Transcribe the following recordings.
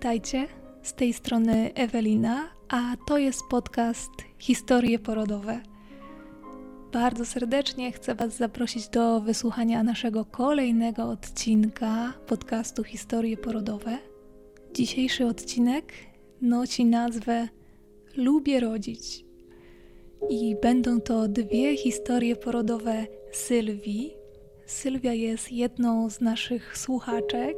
Witajcie, z tej strony Ewelina, a to jest podcast Historie Porodowe. Bardzo serdecznie chcę Was zaprosić do wysłuchania naszego kolejnego odcinka podcastu Historie Porodowe. Dzisiejszy odcinek nosi nazwę Lubię rodzić. I będą to dwie historie porodowe Sylwii, Sylwia jest jedną z naszych słuchaczek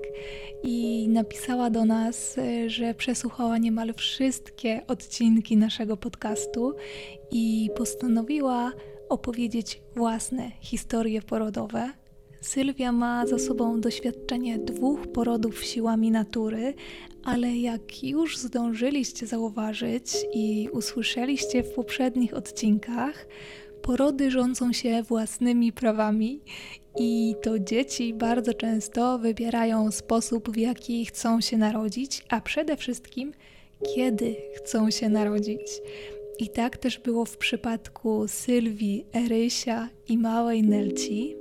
i napisała do nas, e, że przesłuchała niemal wszystkie odcinki naszego podcastu i postanowiła opowiedzieć własne historie porodowe. Sylwia ma za sobą doświadczenie dwóch porodów siłami natury, ale jak już zdążyliście zauważyć i usłyszeliście w poprzednich odcinkach, porody rządzą się własnymi prawami i to dzieci bardzo często wybierają sposób, w jaki chcą się narodzić, a przede wszystkim kiedy chcą się narodzić. I tak też było w przypadku Sylwii, Erysia i małej Nelci.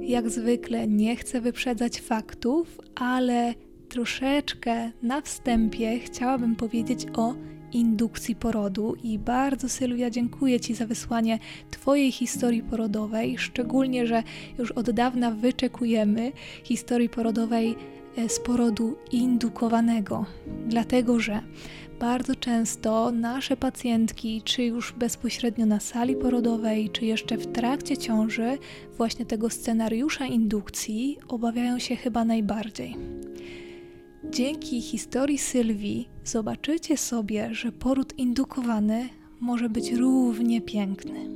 Jak zwykle nie chcę wyprzedzać faktów, ale troszeczkę na wstępie chciałabym powiedzieć o indukcji porodu i bardzo Sylwia dziękuję Ci za wysłanie Twojej historii porodowej, szczególnie, że już od dawna wyczekujemy historii porodowej e, z porodu indukowanego, dlatego że bardzo często nasze pacjentki, czy już bezpośrednio na sali porodowej, czy jeszcze w trakcie ciąży, właśnie tego scenariusza indukcji obawiają się chyba najbardziej. Dzięki historii Sylwii zobaczycie sobie, że poród indukowany może być równie piękny.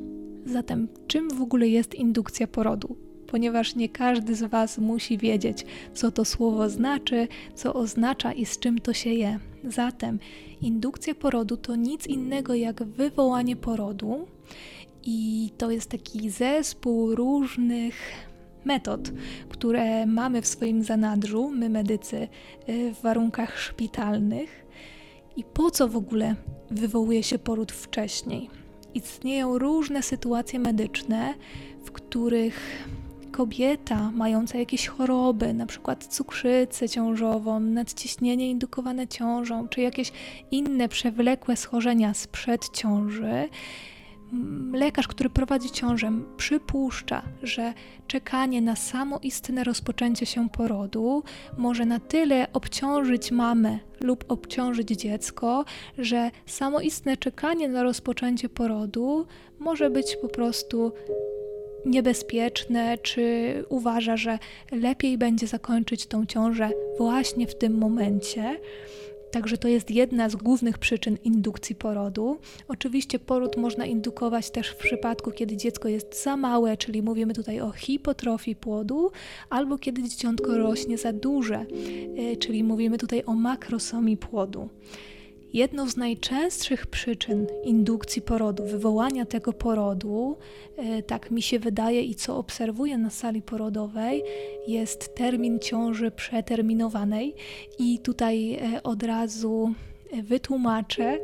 Zatem, czym w ogóle jest indukcja porodu? Ponieważ nie każdy z Was musi wiedzieć, co to słowo znaczy, co oznacza i z czym to się je. Zatem, indukcja porodu to nic innego jak wywołanie porodu, i to jest taki zespół różnych metod, które mamy w swoim zanadrzu, my medycy, y, w warunkach szpitalnych. I po co w ogóle wywołuje się poród wcześniej? Istnieją różne sytuacje medyczne, w których kobieta mająca jakieś choroby, na przykład cukrzycę ciążową, nadciśnienie indukowane ciążą, czy jakieś inne przewlekłe schorzenia sprzed ciąży, lekarz, który prowadzi ciążę, przypuszcza, że czekanie na samoistne rozpoczęcie się porodu może na tyle obciążyć mamę lub obciążyć dziecko, że samoistne czekanie na rozpoczęcie porodu może być po prostu niebezpieczne, czy uważa, że lepiej będzie zakończyć tą ciążę właśnie w tym momencie. Także to jest jedna z głównych przyczyn indukcji porodu. Oczywiście poród można indukować też w przypadku, kiedy dziecko jest za małe, czyli mówimy tutaj o hipotrofii płodu, albo kiedy dzieciątko rośnie za duże, e, czyli mówimy tutaj o makrosomii płodu. Jedną z najczęstszych przyczyn indukcji porodu, wywołania tego porodu, e, tak mi się wydaje i co obserwuję na sali porodowej, jest termin ciąży przeterminowanej. I tutaj e, od razu e, wytłumaczę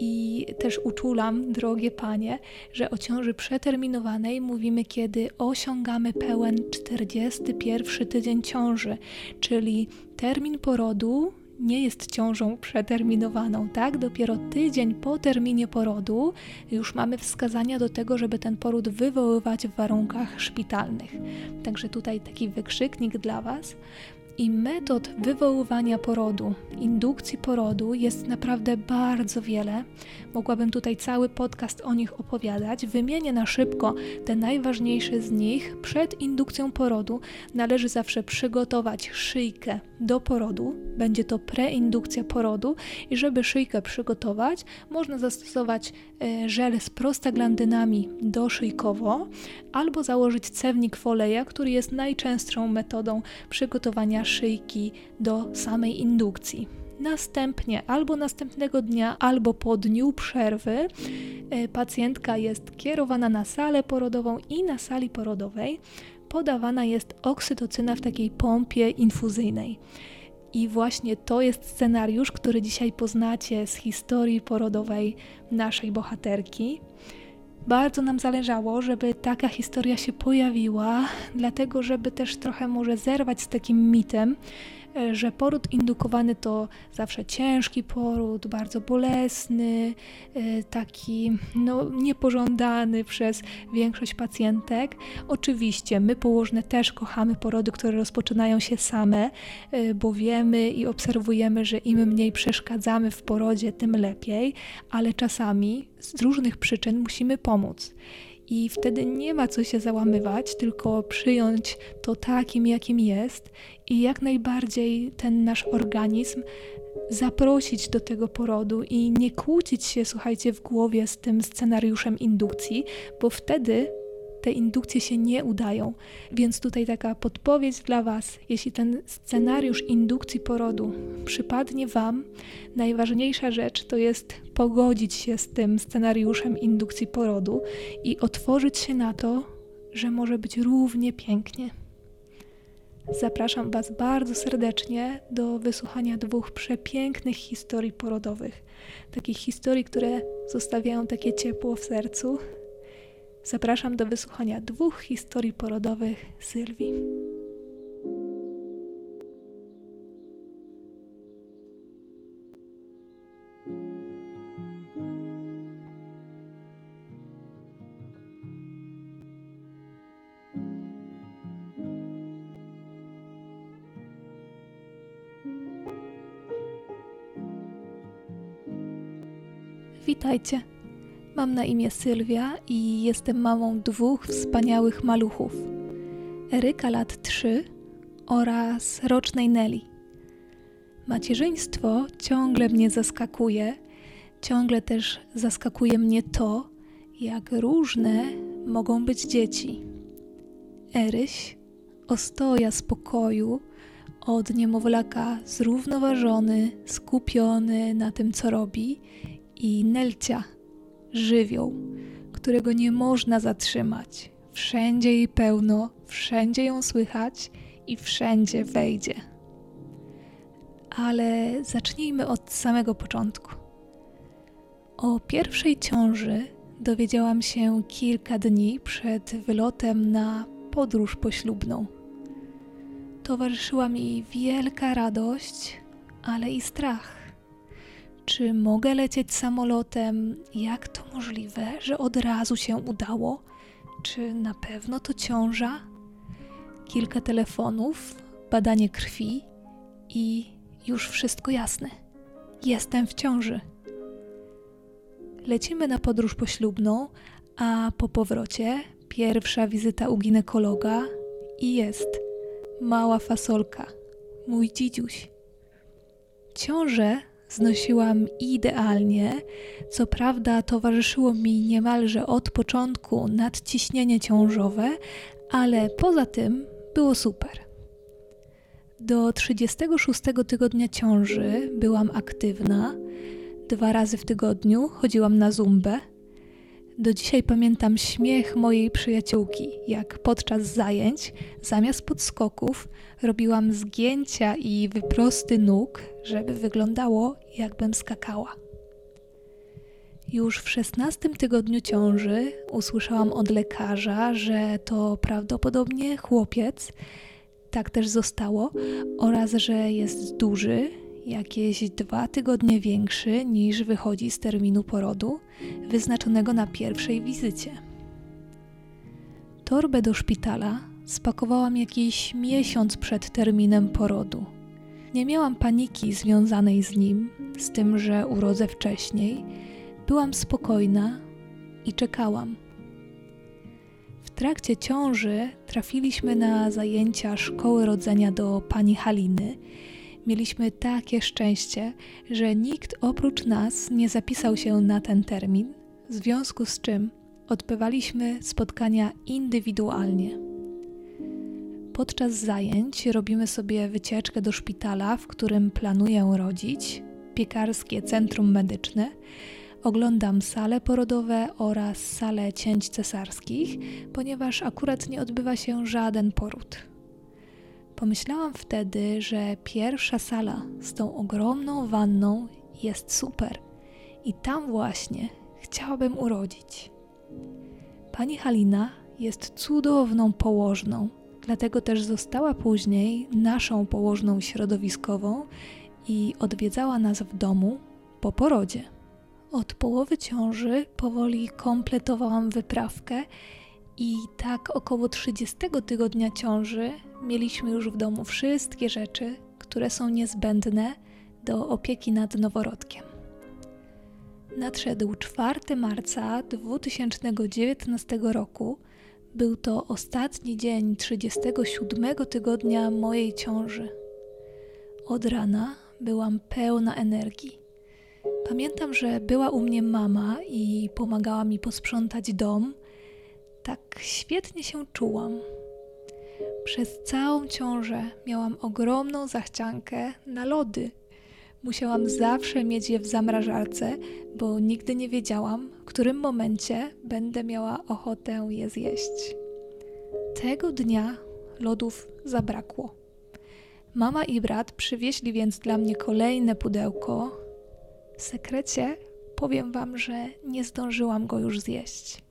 i też uczulam, drogie panie, że o ciąży przeterminowanej mówimy, kiedy osiągamy pełen 41 tydzień ciąży, czyli termin porodu nie jest ciążą przeterminowaną, tak? Dopiero tydzień po terminie porodu już mamy wskazania do tego, żeby ten poród wywoływać w warunkach szpitalnych. Także tutaj taki wykrzyknik dla Was. I metod wywoływania porodu, indukcji porodu jest naprawdę bardzo wiele. Mogłabym tutaj cały podcast o nich opowiadać. Wymienię na szybko te najważniejsze z nich. Przed indukcją porodu należy zawsze przygotować szyjkę do porodu. Będzie to preindukcja porodu i żeby szyjkę przygotować, można zastosować e, żel z prostaglandynami doszyjkowo albo założyć cewnik foleja, który jest najczęstszą metodą przygotowania szyjki do samej indukcji. Następnie, albo następnego dnia, albo po dniu przerwy, e, pacjentka jest kierowana na salę porodową i na sali porodowej podawana jest oksytocyna w takiej pompie infuzyjnej. I właśnie to jest scenariusz, który dzisiaj poznacie z historii porodowej naszej bohaterki. Bardzo nam zależało, żeby taka historia się pojawiła, dlatego żeby też trochę może zerwać z takim mitem, że poród indukowany to zawsze ciężki poród, bardzo bolesny, e, taki no, niepożądany przez większość pacjentek. Oczywiście my położne też kochamy porody, które rozpoczynają się same, e, bo wiemy i obserwujemy, że im mniej przeszkadzamy w porodzie, tym lepiej, ale czasami z różnych przyczyn musimy pomóc. I wtedy nie ma co się załamywać, tylko przyjąć to takim, jakim jest i jak najbardziej ten nasz organizm zaprosić do tego porodu i nie kłócić się, słuchajcie, w głowie z tym scenariuszem indukcji, bo wtedy te indukcje się nie udają. Więc tutaj taka podpowiedź dla Was. Jeśli ten scenariusz indukcji porodu przypadnie Wam, najważniejsza rzecz to jest pogodzić się z tym scenariuszem indukcji porodu i otworzyć się na to, że może być równie pięknie. Zapraszam Was bardzo serdecznie do wysłuchania dwóch przepięknych historii porodowych. Takich historii, które zostawiają takie ciepło w sercu, Zapraszam do wysłuchania dwóch historii porodowych Sylwii. Witajcie. Mam na imię Sylwia i jestem mamą dwóch wspaniałych maluchów. Eryka lat 3 oraz rocznej Nelly. Macierzyństwo ciągle mnie zaskakuje, ciągle też zaskakuje mnie to, jak różne mogą być dzieci. Eryś, ostoja spokoju, od niemowlaka zrównoważony, skupiony na tym, co robi, i Nelcia, żywioł, którego nie można zatrzymać. Wszędzie jej pełno, wszędzie ją słychać i wszędzie wejdzie. Ale zacznijmy od samego początku. O pierwszej ciąży dowiedziałam się kilka dni przed wylotem na podróż poślubną. Towarzyszyła mi wielka radość, ale i strach. Czy mogę lecieć samolotem? Jak to możliwe, że od razu się udało? Czy na pewno to ciąża? Kilka telefonów, badanie krwi i już wszystko jasne. Jestem w ciąży. Lecimy na podróż poślubną, a po powrocie pierwsza wizyta u ginekologa i jest mała fasolka, mój dzidziuś. Ciążę znosiłam idealnie. Co prawda, towarzyszyło mi niemalże od początku nadciśnienie ciążowe, ale poza tym było super. Do 36 tygodnia ciąży byłam aktywna. Dwa razy w tygodniu chodziłam na zumbę. Do dzisiaj pamiętam śmiech mojej przyjaciółki, jak podczas zajęć, zamiast podskoków, robiłam zgięcia i wyprosty nóg, żeby wyglądało, jakbym skakała. Już w szesnastym tygodniu ciąży usłyszałam od lekarza, że to prawdopodobnie chłopiec, tak też zostało, oraz że jest duży, jakieś dwa tygodnie większy niż wychodzi z terminu porodu, wyznaczonego na pierwszej wizycie. Torbę do szpitala spakowałam jakiś miesiąc przed terminem porodu. Nie miałam paniki związanej z nim, z tym, że urodzę wcześniej. Byłam spokojna i czekałam. W trakcie ciąży trafiliśmy na zajęcia szkoły rodzenia do pani Haliny mieliśmy takie szczęście, że nikt oprócz nas nie zapisał się na ten termin, w związku z czym odbywaliśmy spotkania indywidualnie. Podczas zajęć robimy sobie wycieczkę do szpitala, w którym planuję rodzić, piekarskie centrum medyczne. Oglądam sale porodowe oraz sale cięć cesarskich, ponieważ akurat nie odbywa się żaden poród. Pomyślałam wtedy, że pierwsza sala z tą ogromną wanną jest super i tam właśnie chciałabym urodzić. Pani Halina jest cudowną położną, dlatego też została później naszą położną środowiskową i odwiedzała nas w domu po porodzie. Od połowy ciąży powoli kompletowałam wyprawkę i tak około 30 tygodnia ciąży mieliśmy już w domu wszystkie rzeczy, które są niezbędne do opieki nad noworodkiem. Nadszedł 4 marca 2019 roku. Był to ostatni dzień 37 tygodnia mojej ciąży. Od rana byłam pełna energii. Pamiętam, że była u mnie mama i pomagała mi posprzątać dom. Tak świetnie się czułam. Przez całą ciążę miałam ogromną zachciankę na lody. Musiałam zawsze mieć je w zamrażarce, bo nigdy nie wiedziałam, w którym momencie będę miała ochotę je zjeść. Tego dnia lodów zabrakło. Mama i brat przywieźli więc dla mnie kolejne pudełko. W sekrecie powiem wam, że nie zdążyłam go już zjeść.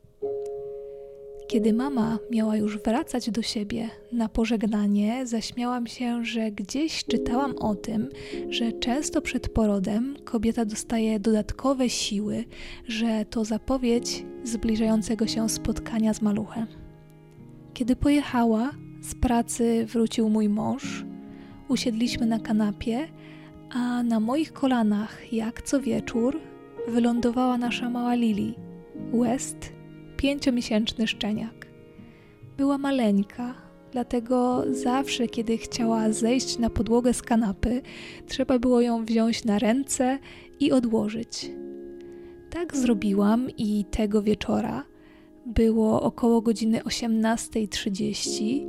Kiedy mama miała już wracać do siebie na pożegnanie, zaśmiałam się, że gdzieś czytałam o tym, że często przed porodem kobieta dostaje dodatkowe siły, że to zapowiedź zbliżającego się spotkania z maluchem. Kiedy pojechała, z pracy wrócił mój mąż, usiedliśmy na kanapie, a na moich kolanach, jak co wieczór, wylądowała nasza mała Lili, West pięciomiesięczny szczeniak. Była maleńka, dlatego zawsze, kiedy chciała zejść na podłogę z kanapy, trzeba było ją wziąć na ręce i odłożyć. Tak zrobiłam i tego wieczora, było około godziny 18.30,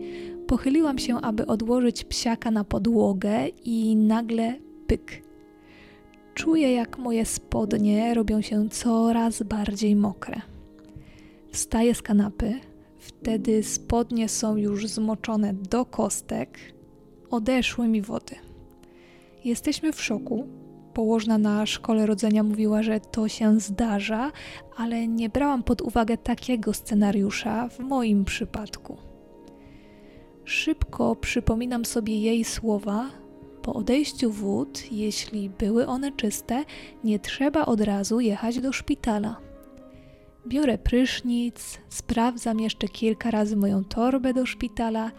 pochyliłam się, aby odłożyć psiaka na podłogę i nagle pyk. Czuję, jak moje spodnie robią się coraz bardziej mokre. Wstaję z kanapy, wtedy spodnie są już zmoczone do kostek, odeszły mi wody. Jesteśmy w szoku. Położna na szkole rodzenia mówiła, że to się zdarza, ale nie brałam pod uwagę takiego scenariusza w moim przypadku. Szybko przypominam sobie jej słowa. Po odejściu wód, jeśli były one czyste, nie trzeba od razu jechać do szpitala. Biorę prysznic, sprawdzam jeszcze kilka razy moją torbę do szpitala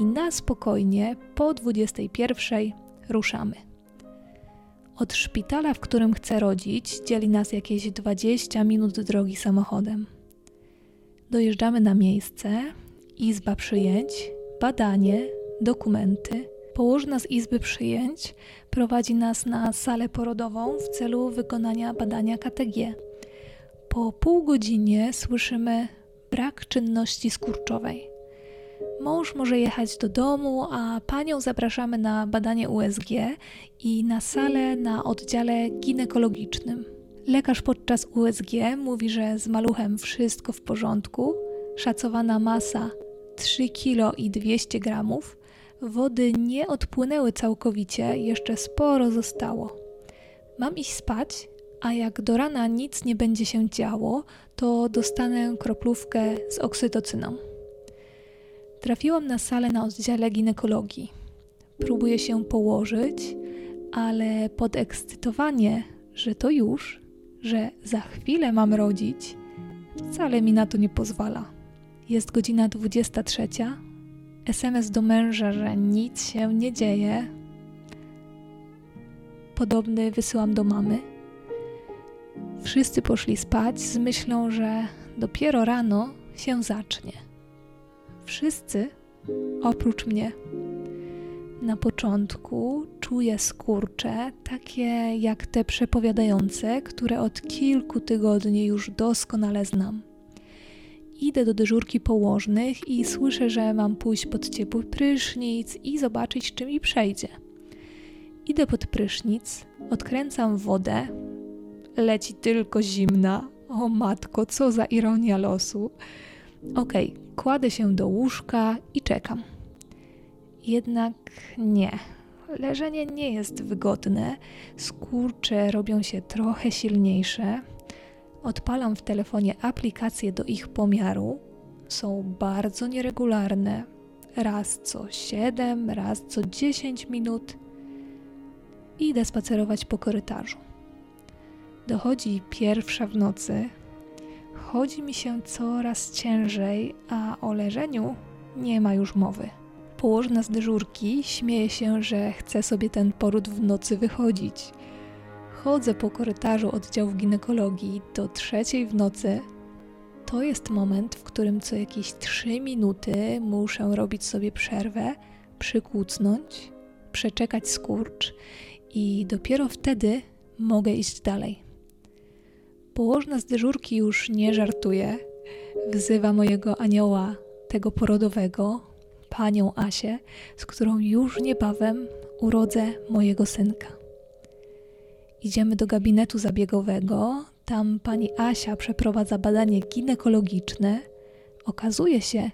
i na spokojnie po 21 ruszamy. Od szpitala, w którym chcę rodzić, dzieli nas jakieś 20 minut drogi samochodem. Dojeżdżamy na miejsce, izba przyjęć, badanie, dokumenty. Położna z izby przyjęć prowadzi nas na salę porodową w celu wykonania badania KTG. Po pół godzinie słyszymy brak czynności skurczowej. Mąż może jechać do domu, a panią zapraszamy na badanie USG i na salę na oddziale ginekologicznym. Lekarz podczas USG mówi, że z maluchem wszystko w porządku, szacowana masa 3 kg i 200 gramów, wody nie odpłynęły całkowicie, jeszcze sporo zostało. Mam iść spać, a jak do rana nic nie będzie się działo, to dostanę kroplówkę z oksytocyną. Trafiłam na salę na oddziale ginekologii. Próbuję się położyć, ale podekscytowanie, że to już, że za chwilę mam rodzić, wcale mi na to nie pozwala. Jest godzina 23. SMS do męża, że nic się nie dzieje. Podobny wysyłam do mamy Wszyscy poszli spać z myślą, że dopiero rano się zacznie. Wszyscy oprócz mnie. Na początku czuję skurcze, takie jak te przepowiadające, które od kilku tygodni już doskonale znam. Idę do dyżurki położnych i słyszę, że mam pójść pod ciepły prysznic i zobaczyć, czy mi przejdzie. Idę pod prysznic, odkręcam wodę, leci tylko zimna. O matko, co za ironia losu. Okej, okay, kładę się do łóżka i czekam. Jednak nie. Leżenie nie jest wygodne. Skurcze robią się trochę silniejsze. Odpalam w telefonie aplikacje do ich pomiaru. Są bardzo nieregularne. raz co 7, raz co 10 minut. Idę spacerować po korytarzu. Dochodzi pierwsza w nocy. Chodzi mi się coraz ciężej, a o leżeniu nie ma już mowy. Położna z dyżurki śmieje się, że chce sobie ten poród w nocy wychodzić. Chodzę po korytarzu oddziału ginekologii do trzeciej w nocy. To jest moment, w którym co jakieś trzy minuty muszę robić sobie przerwę, przykłócnąć, przeczekać skurcz i dopiero wtedy mogę iść dalej. Położna z dyżurki już nie żartuje. Wzywa mojego anioła, tego porodowego, panią Asię, z którą już niebawem urodzę mojego synka. Idziemy do gabinetu zabiegowego. Tam pani Asia przeprowadza badanie ginekologiczne. Okazuje się,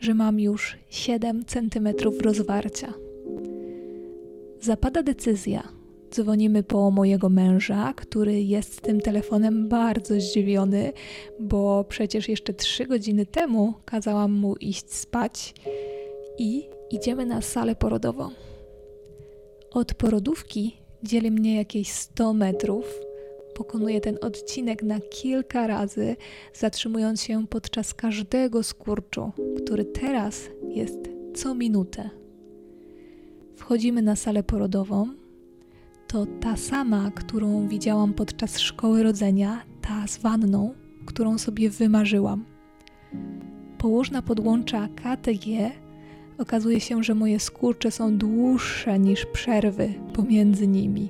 że mam już 7 cm rozwarcia. Zapada decyzja. Dzwonimy po mojego męża, który jest tym telefonem bardzo zdziwiony, bo przecież jeszcze 3 godziny temu kazałam mu iść spać i idziemy na salę porodową. Od porodówki dzieli mnie jakieś 100 metrów. Pokonuję ten odcinek na kilka razy, zatrzymując się podczas każdego skurczu, który teraz jest co minutę. Wchodzimy na salę porodową. To ta sama, którą widziałam podczas szkoły rodzenia, ta z wanną, którą sobie wymarzyłam. Położna podłącza KTG okazuje się, że moje skurcze są dłuższe niż przerwy pomiędzy nimi.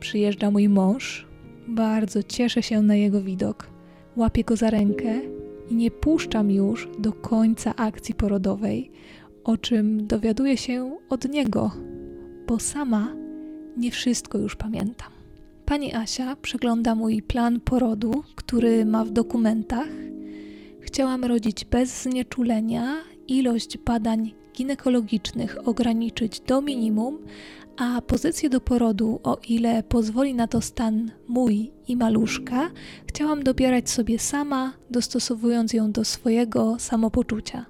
Przyjeżdża mój mąż, bardzo cieszę się na jego widok. Łapię go za rękę i nie puszczam już do końca akcji porodowej, o czym dowiaduję się od niego, bo sama nie wszystko już pamiętam. Pani Asia przegląda mój plan porodu, który ma w dokumentach. Chciałam rodzić bez znieczulenia ilość badań ginekologicznych ograniczyć do minimum, a pozycję do porodu, o ile pozwoli na to stan mój i maluszka, chciałam dobierać sobie sama, dostosowując ją do swojego samopoczucia.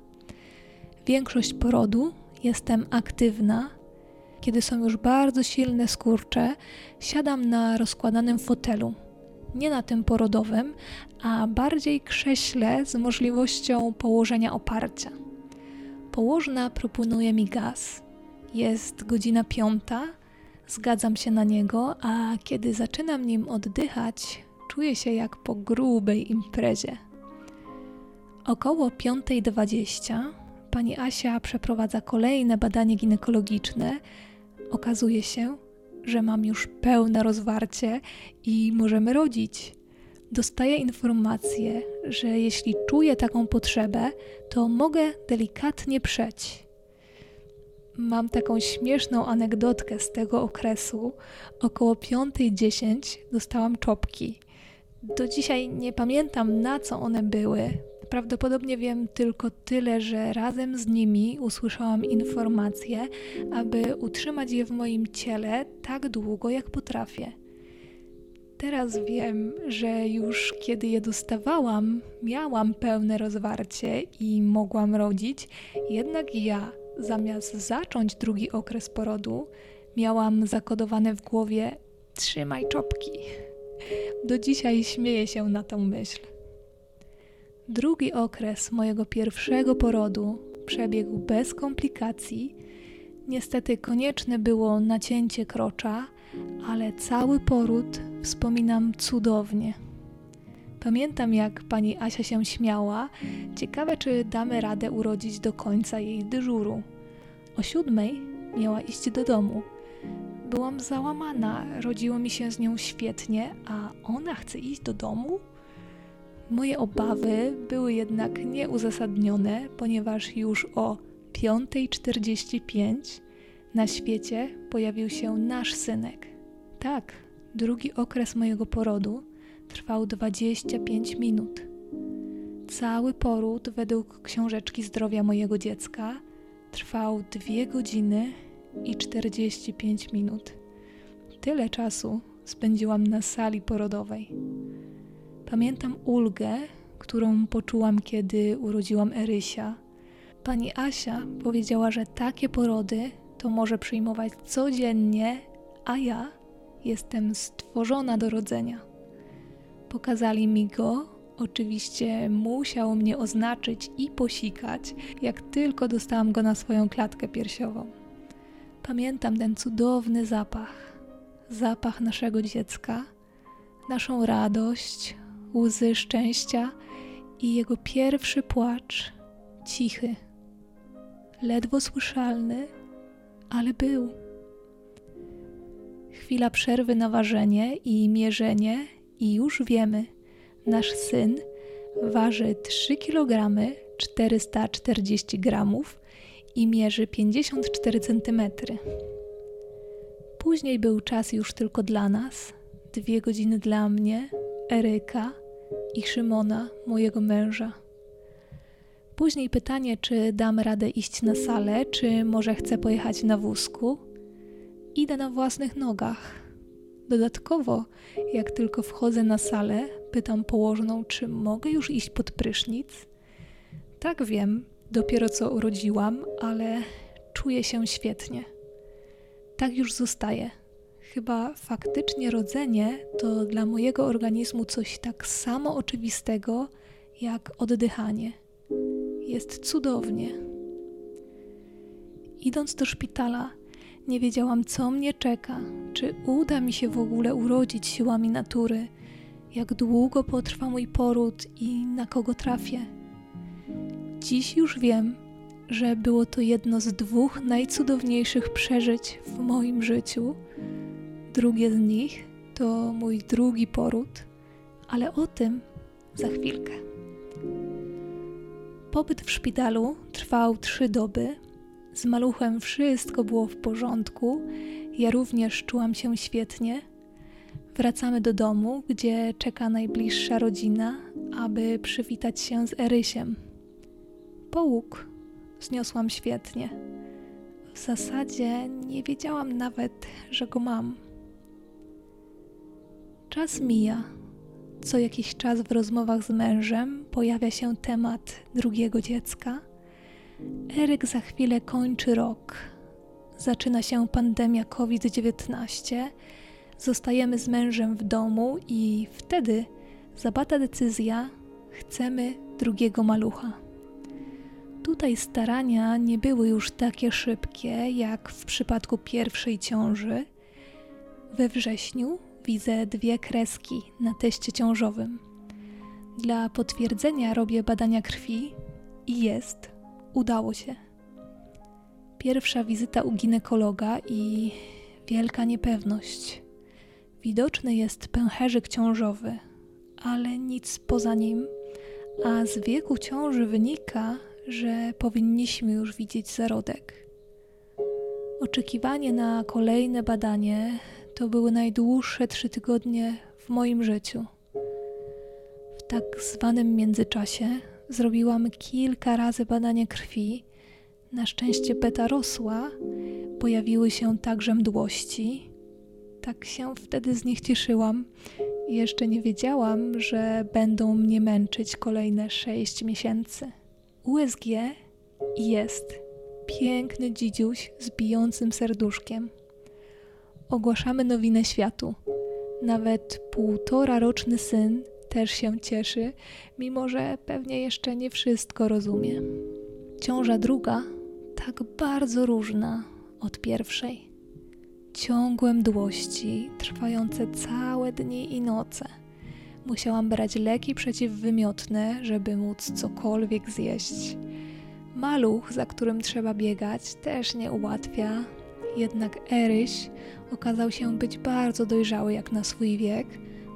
Większość porodu jestem aktywna. Kiedy są już bardzo silne skurcze, siadam na rozkładanym fotelu. Nie na tym porodowym, a bardziej krześle z możliwością położenia oparcia. Położna proponuje mi gaz. Jest godzina piąta, zgadzam się na niego, a kiedy zaczynam nim oddychać, czuję się jak po grubej imprezie. Około 5.20 pani Asia przeprowadza kolejne badanie ginekologiczne. Okazuje się, że mam już pełne rozwarcie i możemy rodzić dostaję informację, że jeśli czuję taką potrzebę, to mogę delikatnie przeć. Mam taką śmieszną anegdotkę z tego okresu. Około 5.10 dostałam czopki. Do dzisiaj nie pamiętam na co one były. Prawdopodobnie wiem tylko tyle, że razem z nimi usłyszałam informację, aby utrzymać je w moim ciele tak długo, jak potrafię. Teraz wiem, że już kiedy je dostawałam, miałam pełne rozwarcie i mogłam rodzić, jednak ja, zamiast zacząć drugi okres porodu, miałam zakodowane w głowie trzymaj czopki. Do dzisiaj śmieję się na tą myśl. Drugi okres mojego pierwszego porodu przebiegł bez komplikacji. Niestety konieczne było nacięcie krocza, ale cały poród wspominam cudownie. Pamiętam, jak pani Asia się śmiała. Ciekawe, czy damy radę urodzić do końca jej dyżuru. O siódmej miała iść do domu. Byłam załamana, rodziło mi się z nią świetnie, a ona chce iść do domu? Moje obawy były jednak nieuzasadnione, ponieważ już o 5.45 na świecie pojawił się nasz synek. Tak, drugi okres mojego porodu trwał 25 minut. Cały poród, według książeczki zdrowia mojego dziecka, trwał 2 godziny i 45 minut. Tyle czasu spędziłam na sali porodowej. Pamiętam ulgę, którą poczułam, kiedy urodziłam Erysia Pani Asia powiedziała, że takie porody to może przyjmować codziennie, a ja jestem stworzona do rodzenia. Pokazali mi go, oczywiście musiał mnie oznaczyć i posikać, jak tylko dostałam go na swoją klatkę piersiową. Pamiętam ten cudowny zapach, zapach naszego dziecka, naszą radość, łzy szczęścia i jego pierwszy płacz, cichy, ledwo słyszalny, ale był. Chwila przerwy na ważenie i mierzenie, i już wiemy, nasz syn waży 3 kg 440 gramów i mierzy 54 cm. Później był czas już tylko dla nas, dwie godziny dla mnie, Eryka i Szymona, mojego męża. Później pytanie, czy dam radę iść na salę, czy może chcę pojechać na wózku. Idę na własnych nogach. Dodatkowo, jak tylko wchodzę na salę, pytam położną, czy mogę już iść pod prysznic. Tak wiem, dopiero co urodziłam, ale czuję się świetnie. Tak już zostaje. Chyba faktycznie rodzenie to dla mojego organizmu coś tak samo oczywistego jak oddychanie. Jest cudownie. Idąc do szpitala, nie wiedziałam, co mnie czeka, czy uda mi się w ogóle urodzić siłami natury, jak długo potrwa mój poród i na kogo trafię. Dziś już wiem, że było to jedno z dwóch najcudowniejszych przeżyć w moim życiu. Drugie z nich to mój drugi poród, ale o tym za chwilkę. Pobyt w szpitalu trwał trzy doby. Z maluchem wszystko było w porządku. Ja również czułam się świetnie. Wracamy do domu, gdzie czeka najbliższa rodzina, aby przywitać się z Erysiem. Połóg zniosłam świetnie. W zasadzie nie wiedziałam nawet, że go mam. Czas mija. Co jakiś czas w rozmowach z mężem pojawia się temat drugiego dziecka. Eryk za chwilę kończy rok. Zaczyna się pandemia COVID-19. Zostajemy z mężem w domu i wtedy zabata decyzja: chcemy drugiego malucha. Tutaj starania nie były już takie szybkie jak w przypadku pierwszej ciąży. We wrześniu widzę dwie kreski na teście ciążowym. Dla potwierdzenia robię badania krwi i jest, udało się. Pierwsza wizyta u ginekologa i wielka niepewność. Widoczny jest pęcherzyk ciążowy, ale nic poza nim, a z wieku ciąży wynika, że powinniśmy już widzieć zarodek. Oczekiwanie na kolejne badanie to były najdłuższe trzy tygodnie w moim życiu. W tak zwanym międzyczasie zrobiłam kilka razy badanie krwi. Na szczęście beta rosła, pojawiły się także mdłości. Tak się wtedy z nich cieszyłam. Jeszcze nie wiedziałam, że będą mnie męczyć kolejne sześć miesięcy. USG jest piękny dzidziuś z bijącym serduszkiem ogłaszamy nowinę światu. Nawet półtora roczny syn też się cieszy, mimo że pewnie jeszcze nie wszystko rozumie. Ciąża druga tak bardzo różna od pierwszej. Ciągłe mdłości, trwające całe dni i noce. Musiałam brać leki przeciwwymiotne, żeby móc cokolwiek zjeść. Maluch, za którym trzeba biegać, też nie ułatwia, jednak Eryś okazał się być bardzo dojrzały jak na swój wiek,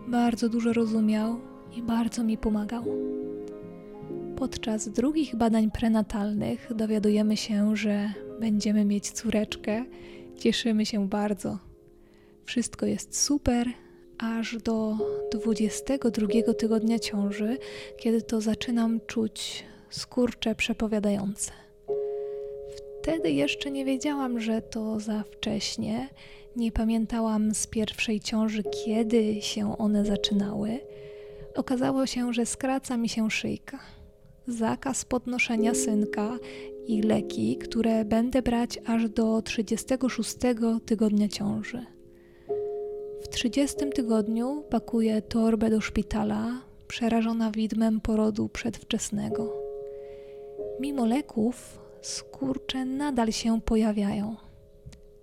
bardzo dużo rozumiał i bardzo mi pomagał. Podczas drugich badań prenatalnych dowiadujemy się, że będziemy mieć córeczkę. Cieszymy się bardzo. Wszystko jest super, aż do 22 tygodnia ciąży, kiedy to zaczynam czuć skurcze przepowiadające. Wtedy jeszcze nie wiedziałam, że to za wcześnie. Nie pamiętałam z pierwszej ciąży, kiedy się one zaczynały. Okazało się, że skraca mi się szyjka. Zakaz podnoszenia synka i leki, które będę brać aż do 36 tygodnia ciąży. W 30 tygodniu pakuję torbę do szpitala, przerażona widmem porodu przedwczesnego. Mimo leków, skurcze nadal się pojawiają.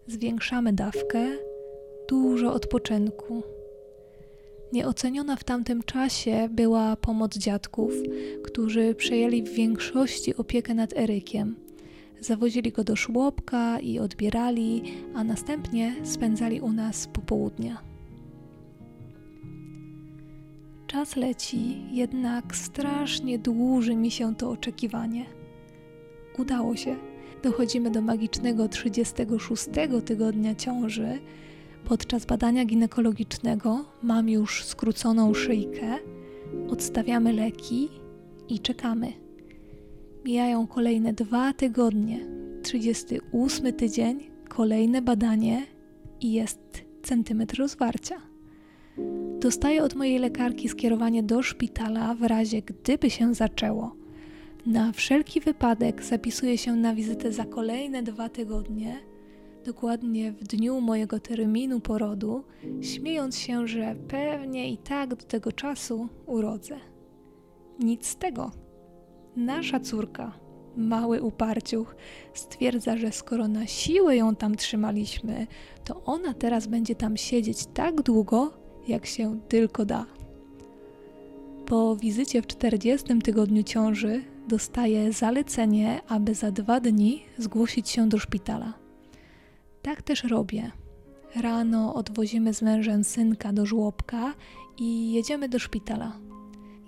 Zwiększamy dawkę, dużo odpoczynku. Nieoceniona w tamtym czasie była pomoc dziadków, którzy przejęli w większości opiekę nad Erykiem. Zawozili go do żłobka i odbierali, a następnie spędzali u nas popołudnia. Czas leci, jednak strasznie dłuży mi się to oczekiwanie. Udało się. Dochodzimy do magicznego 36 tygodnia ciąży. Podczas badania ginekologicznego mam już skróconą szyjkę, odstawiamy leki i czekamy. Mijają kolejne dwa tygodnie. 38 tydzień, kolejne badanie i jest centymetr rozwarcia. Dostaję od mojej lekarki skierowanie do szpitala w razie gdyby się zaczęło. Na wszelki wypadek zapisuję się na wizytę za kolejne dwa tygodnie, dokładnie w dniu mojego terminu porodu, śmiejąc się, że pewnie i tak do tego czasu urodzę. Nic z tego. Nasza córka, mały uparciuch, stwierdza, że skoro na siłę ją tam trzymaliśmy, to ona teraz będzie tam siedzieć tak długo, jak się tylko da. Po wizycie w 40 tygodniu ciąży dostaję zalecenie, aby za dwa dni zgłosić się do szpitala. Tak też robię. Rano odwozimy z mężem synka do żłobka i jedziemy do szpitala.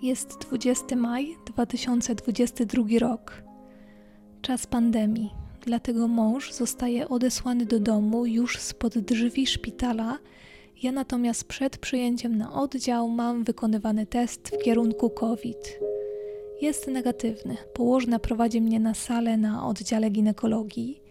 Jest 20 maj 2022 rok. Czas pandemii, dlatego mąż zostaje odesłany do domu już spod drzwi szpitala ja natomiast przed przyjęciem na oddział mam wykonywany test w kierunku COVID. Jest negatywny. Położna prowadzi mnie na salę na oddziale ginekologii.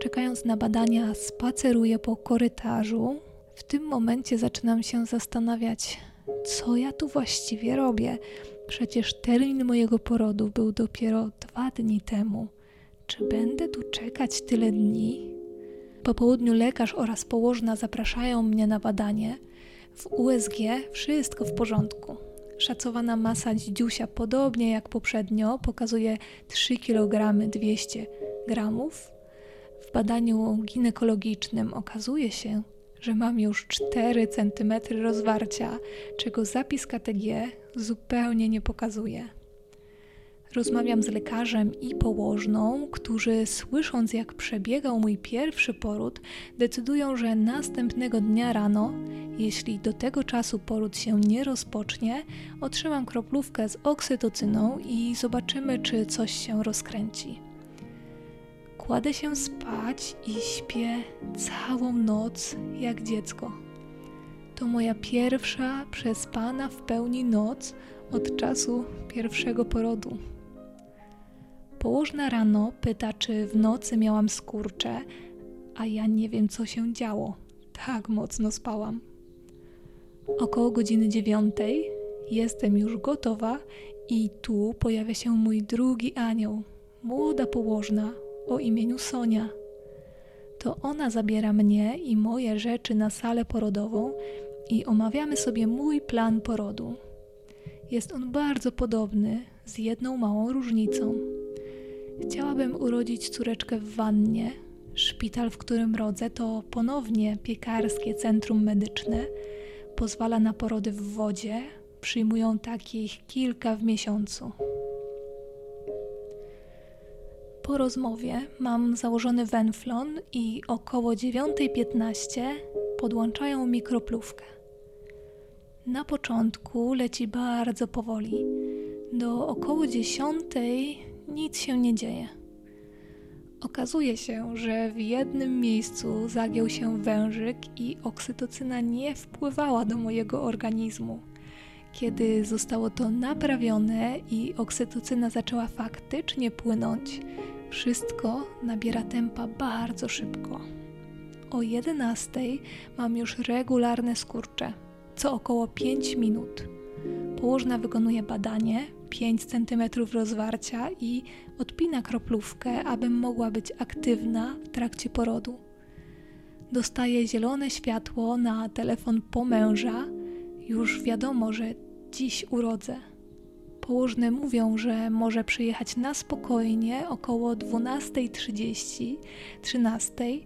Czekając na badania, spaceruję po korytarzu. W tym momencie zaczynam się zastanawiać, co ja tu właściwie robię. Przecież termin mojego porodu był dopiero dwa dni temu. Czy będę tu czekać tyle dni? Po południu lekarz oraz położna zapraszają mnie na badanie. W USG wszystko w porządku. Szacowana masa dzidziusia, podobnie jak poprzednio, pokazuje 3 kg 200 gramów. W badaniu ginekologicznym okazuje się, że mam już 4 cm rozwarcia, czego zapis KTG zupełnie nie pokazuje. Rozmawiam z lekarzem i położną, którzy słysząc jak przebiegał mój pierwszy poród, decydują, że następnego dnia rano, jeśli do tego czasu poród się nie rozpocznie, otrzymam kroplówkę z oksytocyną i zobaczymy, czy coś się rozkręci. Kładę się spać i śpię całą noc jak dziecko. To moja pierwsza przespana w pełni noc od czasu pierwszego porodu. Położna rano pyta, czy w nocy miałam skurcze, a ja nie wiem, co się działo. Tak mocno spałam. Około godziny dziewiątej jestem już gotowa i tu pojawia się mój drugi anioł, młoda położna o imieniu Sonia. To ona zabiera mnie i moje rzeczy na salę porodową i omawiamy sobie mój plan porodu. Jest on bardzo podobny, z jedną małą różnicą. Chciałabym urodzić córeczkę w wannie. Szpital, w którym rodzę, to ponownie piekarskie centrum medyczne. Pozwala na porody w wodzie. Przyjmują takich kilka w miesiącu. Po rozmowie mam założony wenflon i około 9.15 podłączają mikroplówkę. Na początku leci bardzo powoli. Do około 10 nic się nie dzieje. Okazuje się, że w jednym miejscu zagiął się wężyk i oksytocyna nie wpływała do mojego organizmu. Kiedy zostało to naprawione i oksytocyna zaczęła faktycznie płynąć, wszystko nabiera tempa bardzo szybko. O 11 mam już regularne skurcze, co około 5 minut. Położna wykonuje badanie 5 cm rozwarcia i odpina kroplówkę, abym mogła być aktywna w trakcie porodu. Dostaje zielone światło na telefon po męża. Już wiadomo, że dziś urodzę. Położne mówią, że może przyjechać na spokojnie około 12.30, 13.00.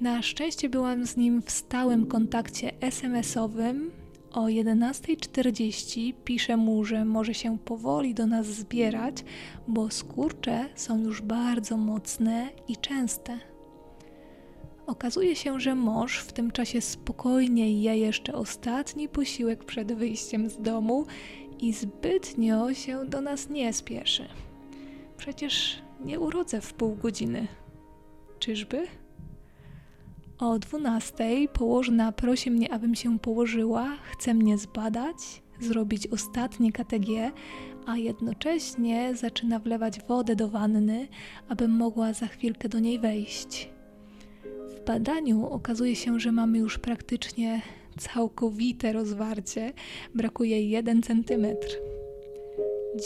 Na szczęście byłam z nim w stałym kontakcie SMS-owym. O 11.40 piszę mu, że może się powoli do nas zbierać, bo skurcze są już bardzo mocne i częste. Okazuje się, że mąż w tym czasie spokojnie je jeszcze ostatni posiłek przed wyjściem z domu i zbytnio się do nas nie spieszy. Przecież nie urodzę w pół godziny. Czyżby? O dwunastej położna prosi mnie, abym się położyła, chce mnie zbadać, zrobić ostatnie KTG, a jednocześnie zaczyna wlewać wodę do wanny, abym mogła za chwilkę do niej wejść. W badaniu okazuje się, że mamy już praktycznie całkowite rozwarcie, brakuje 1 cm.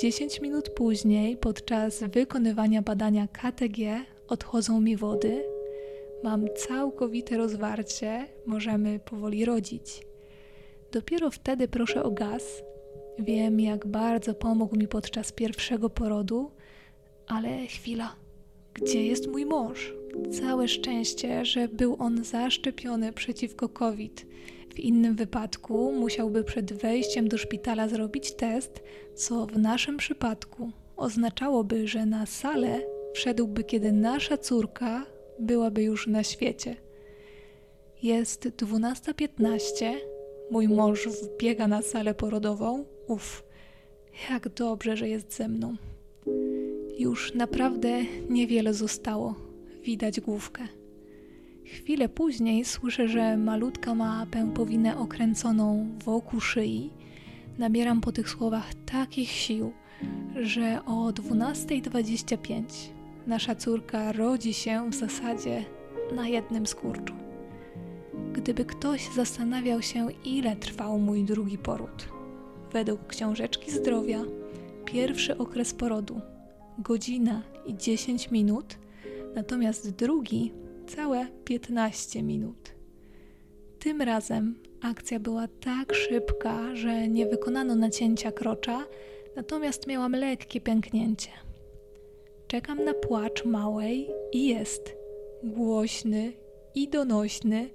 10 minut później, podczas wykonywania badania KTG, odchodzą mi wody. Mam całkowite rozwarcie, możemy powoli rodzić. Dopiero wtedy proszę o gaz. Wiem, jak bardzo pomógł mi podczas pierwszego porodu, ale chwila. Gdzie jest mój mąż? Całe szczęście, że był on zaszczepiony przeciwko COVID. W innym wypadku musiałby przed wejściem do szpitala zrobić test, co w naszym przypadku oznaczałoby, że na salę wszedłby, kiedy nasza córka byłaby już na świecie. Jest 12.15, mój mąż wbiega na salę porodową. Uf, jak dobrze, że jest ze mną. Już naprawdę niewiele zostało. Widać główkę. Chwilę później słyszę, że malutka ma pępowinę okręconą wokół szyi. Nabieram po tych słowach takich sił, że o 12.25 nasza córka rodzi się w zasadzie na jednym skurczu. Gdyby ktoś zastanawiał się, ile trwał mój drugi poród, według książeczki zdrowia, pierwszy okres porodu godzina i 10 minut, natomiast drugi całe 15 minut. Tym razem akcja była tak szybka, że nie wykonano nacięcia krocza, natomiast miałam lekkie pęknięcie. Czekam na płacz małej i jest głośny i donośny,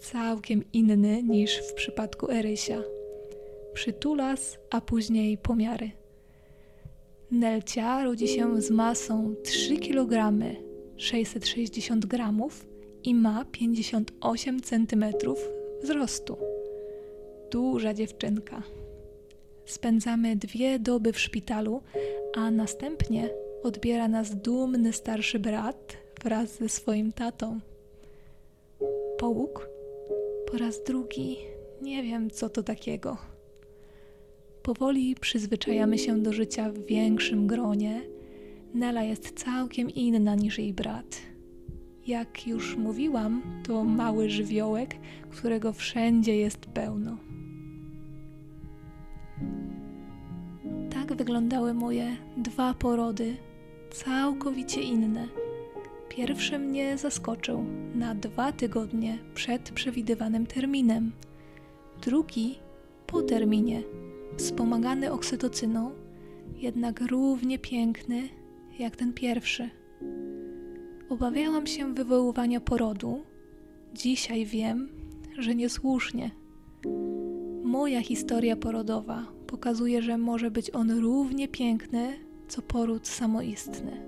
całkiem inny niż w przypadku Erysia. Przytulas, a później pomiary. Nelcia rodzi się z masą 3 kg 660 g i ma 58 cm wzrostu. Duża dziewczynka. Spędzamy dwie doby w szpitalu, a następnie odbiera nas dumny starszy brat wraz ze swoim tatą. Połóg po raz drugi nie wiem, co to takiego. Powoli przyzwyczajamy się do życia w większym gronie. Nela jest całkiem inna niż jej brat. Jak już mówiłam, to mały żywiołek, którego wszędzie jest pełno. Tak wyglądały moje dwa porody, całkowicie inne. Pierwszy mnie zaskoczył na dwa tygodnie przed przewidywanym terminem, drugi po terminie wspomagany oksytocyną, jednak równie piękny jak ten pierwszy. Obawiałam się wywoływania porodu. Dzisiaj wiem, że niesłusznie. Moja historia porodowa pokazuje, że może być on równie piękny, co poród samoistny.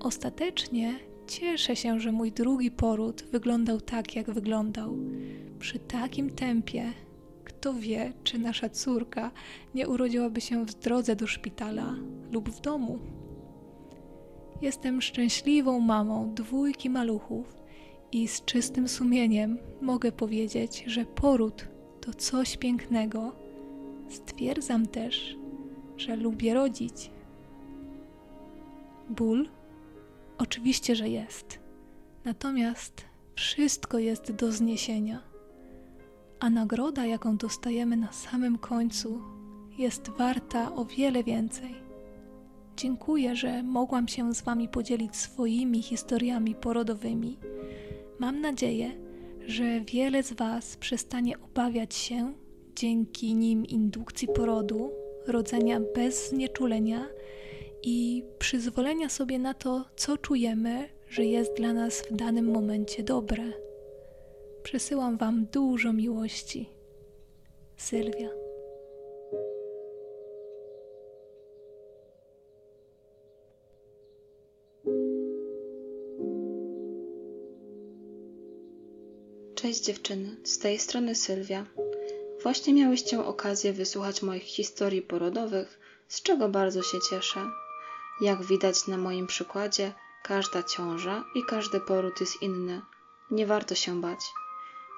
Ostatecznie cieszę się, że mój drugi poród wyglądał tak, jak wyglądał, przy takim tempie kto wie, czy nasza córka nie urodziłaby się w drodze do szpitala lub w domu. Jestem szczęśliwą mamą dwójki maluchów i z czystym sumieniem mogę powiedzieć, że poród to coś pięknego. Stwierdzam też, że lubię rodzić. Ból? Oczywiście, że jest. Natomiast wszystko jest do zniesienia a nagroda, jaką dostajemy na samym końcu, jest warta o wiele więcej. Dziękuję, że mogłam się z Wami podzielić swoimi historiami porodowymi. Mam nadzieję, że wiele z Was przestanie obawiać się dzięki nim indukcji porodu, rodzenia bez znieczulenia i przyzwolenia sobie na to, co czujemy, że jest dla nas w danym momencie dobre. Przesyłam Wam dużo miłości. Sylwia. Cześć dziewczyny, z tej strony Sylwia. Właśnie miałyście okazję wysłuchać moich historii porodowych, z czego bardzo się cieszę. Jak widać na moim przykładzie, każda ciąża i każdy poród jest inny. Nie warto się bać.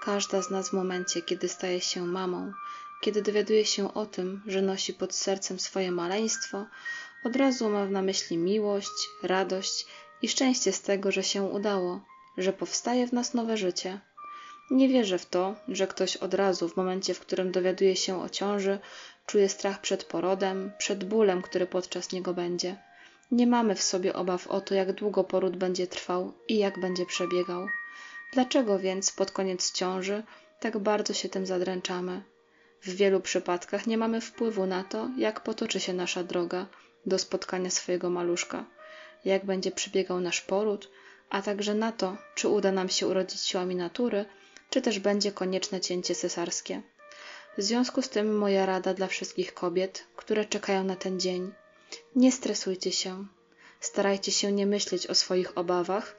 Każda z nas w momencie, kiedy staje się mamą, kiedy dowiaduje się o tym, że nosi pod sercem swoje maleństwo, od razu ma na myśli miłość, radość i szczęście z tego, że się udało, że powstaje w nas nowe życie. Nie wierzę w to, że ktoś od razu, w momencie, w którym dowiaduje się o ciąży, czuje strach przed porodem, przed bólem, który podczas niego będzie. Nie mamy w sobie obaw o to, jak długo poród będzie trwał i jak będzie przebiegał. Dlaczego więc pod koniec ciąży tak bardzo się tym zadręczamy? W wielu przypadkach nie mamy wpływu na to, jak potoczy się nasza droga do spotkania swojego maluszka, jak będzie przebiegał nasz poród, a także na to, czy uda nam się urodzić siłami natury, czy też będzie konieczne cięcie cesarskie. W związku z tym moja rada dla wszystkich kobiet, które czekają na ten dzień. Nie stresujcie się. Starajcie się nie myśleć o swoich obawach,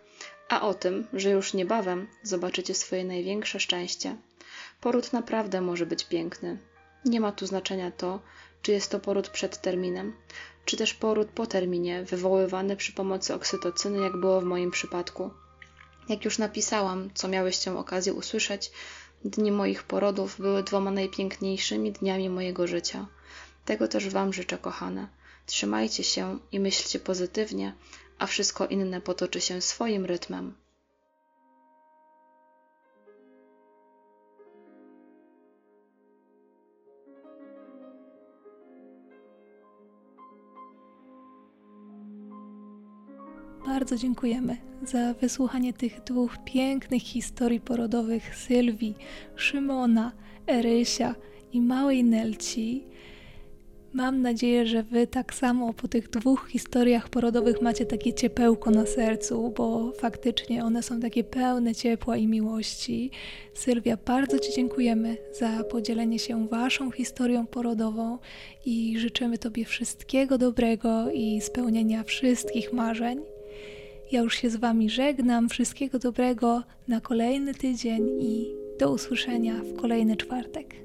a o tym, że już niebawem zobaczycie swoje największe szczęście. Poród naprawdę może być piękny. Nie ma tu znaczenia to, czy jest to poród przed terminem, czy też poród po terminie, wywoływany przy pomocy oksytocyny, jak było w moim przypadku. Jak już napisałam, co miałyście okazję usłyszeć, dni moich porodów były dwoma najpiękniejszymi dniami mojego życia. Tego też Wam życzę, kochane. Trzymajcie się i myślcie pozytywnie, a wszystko inne potoczy się swoim rytmem. Bardzo dziękujemy za wysłuchanie tych dwóch pięknych historii porodowych Sylwii, Szymona, Erysia i małej Nelci. Mam nadzieję, że Wy tak samo po tych dwóch historiach porodowych macie takie ciepełko na sercu, bo faktycznie one są takie pełne ciepła i miłości. Sylwia, bardzo Ci dziękujemy za podzielenie się Waszą historią porodową i życzymy Tobie wszystkiego dobrego i spełnienia wszystkich marzeń. Ja już się z Wami żegnam. Wszystkiego dobrego na kolejny tydzień i do usłyszenia w kolejny czwartek.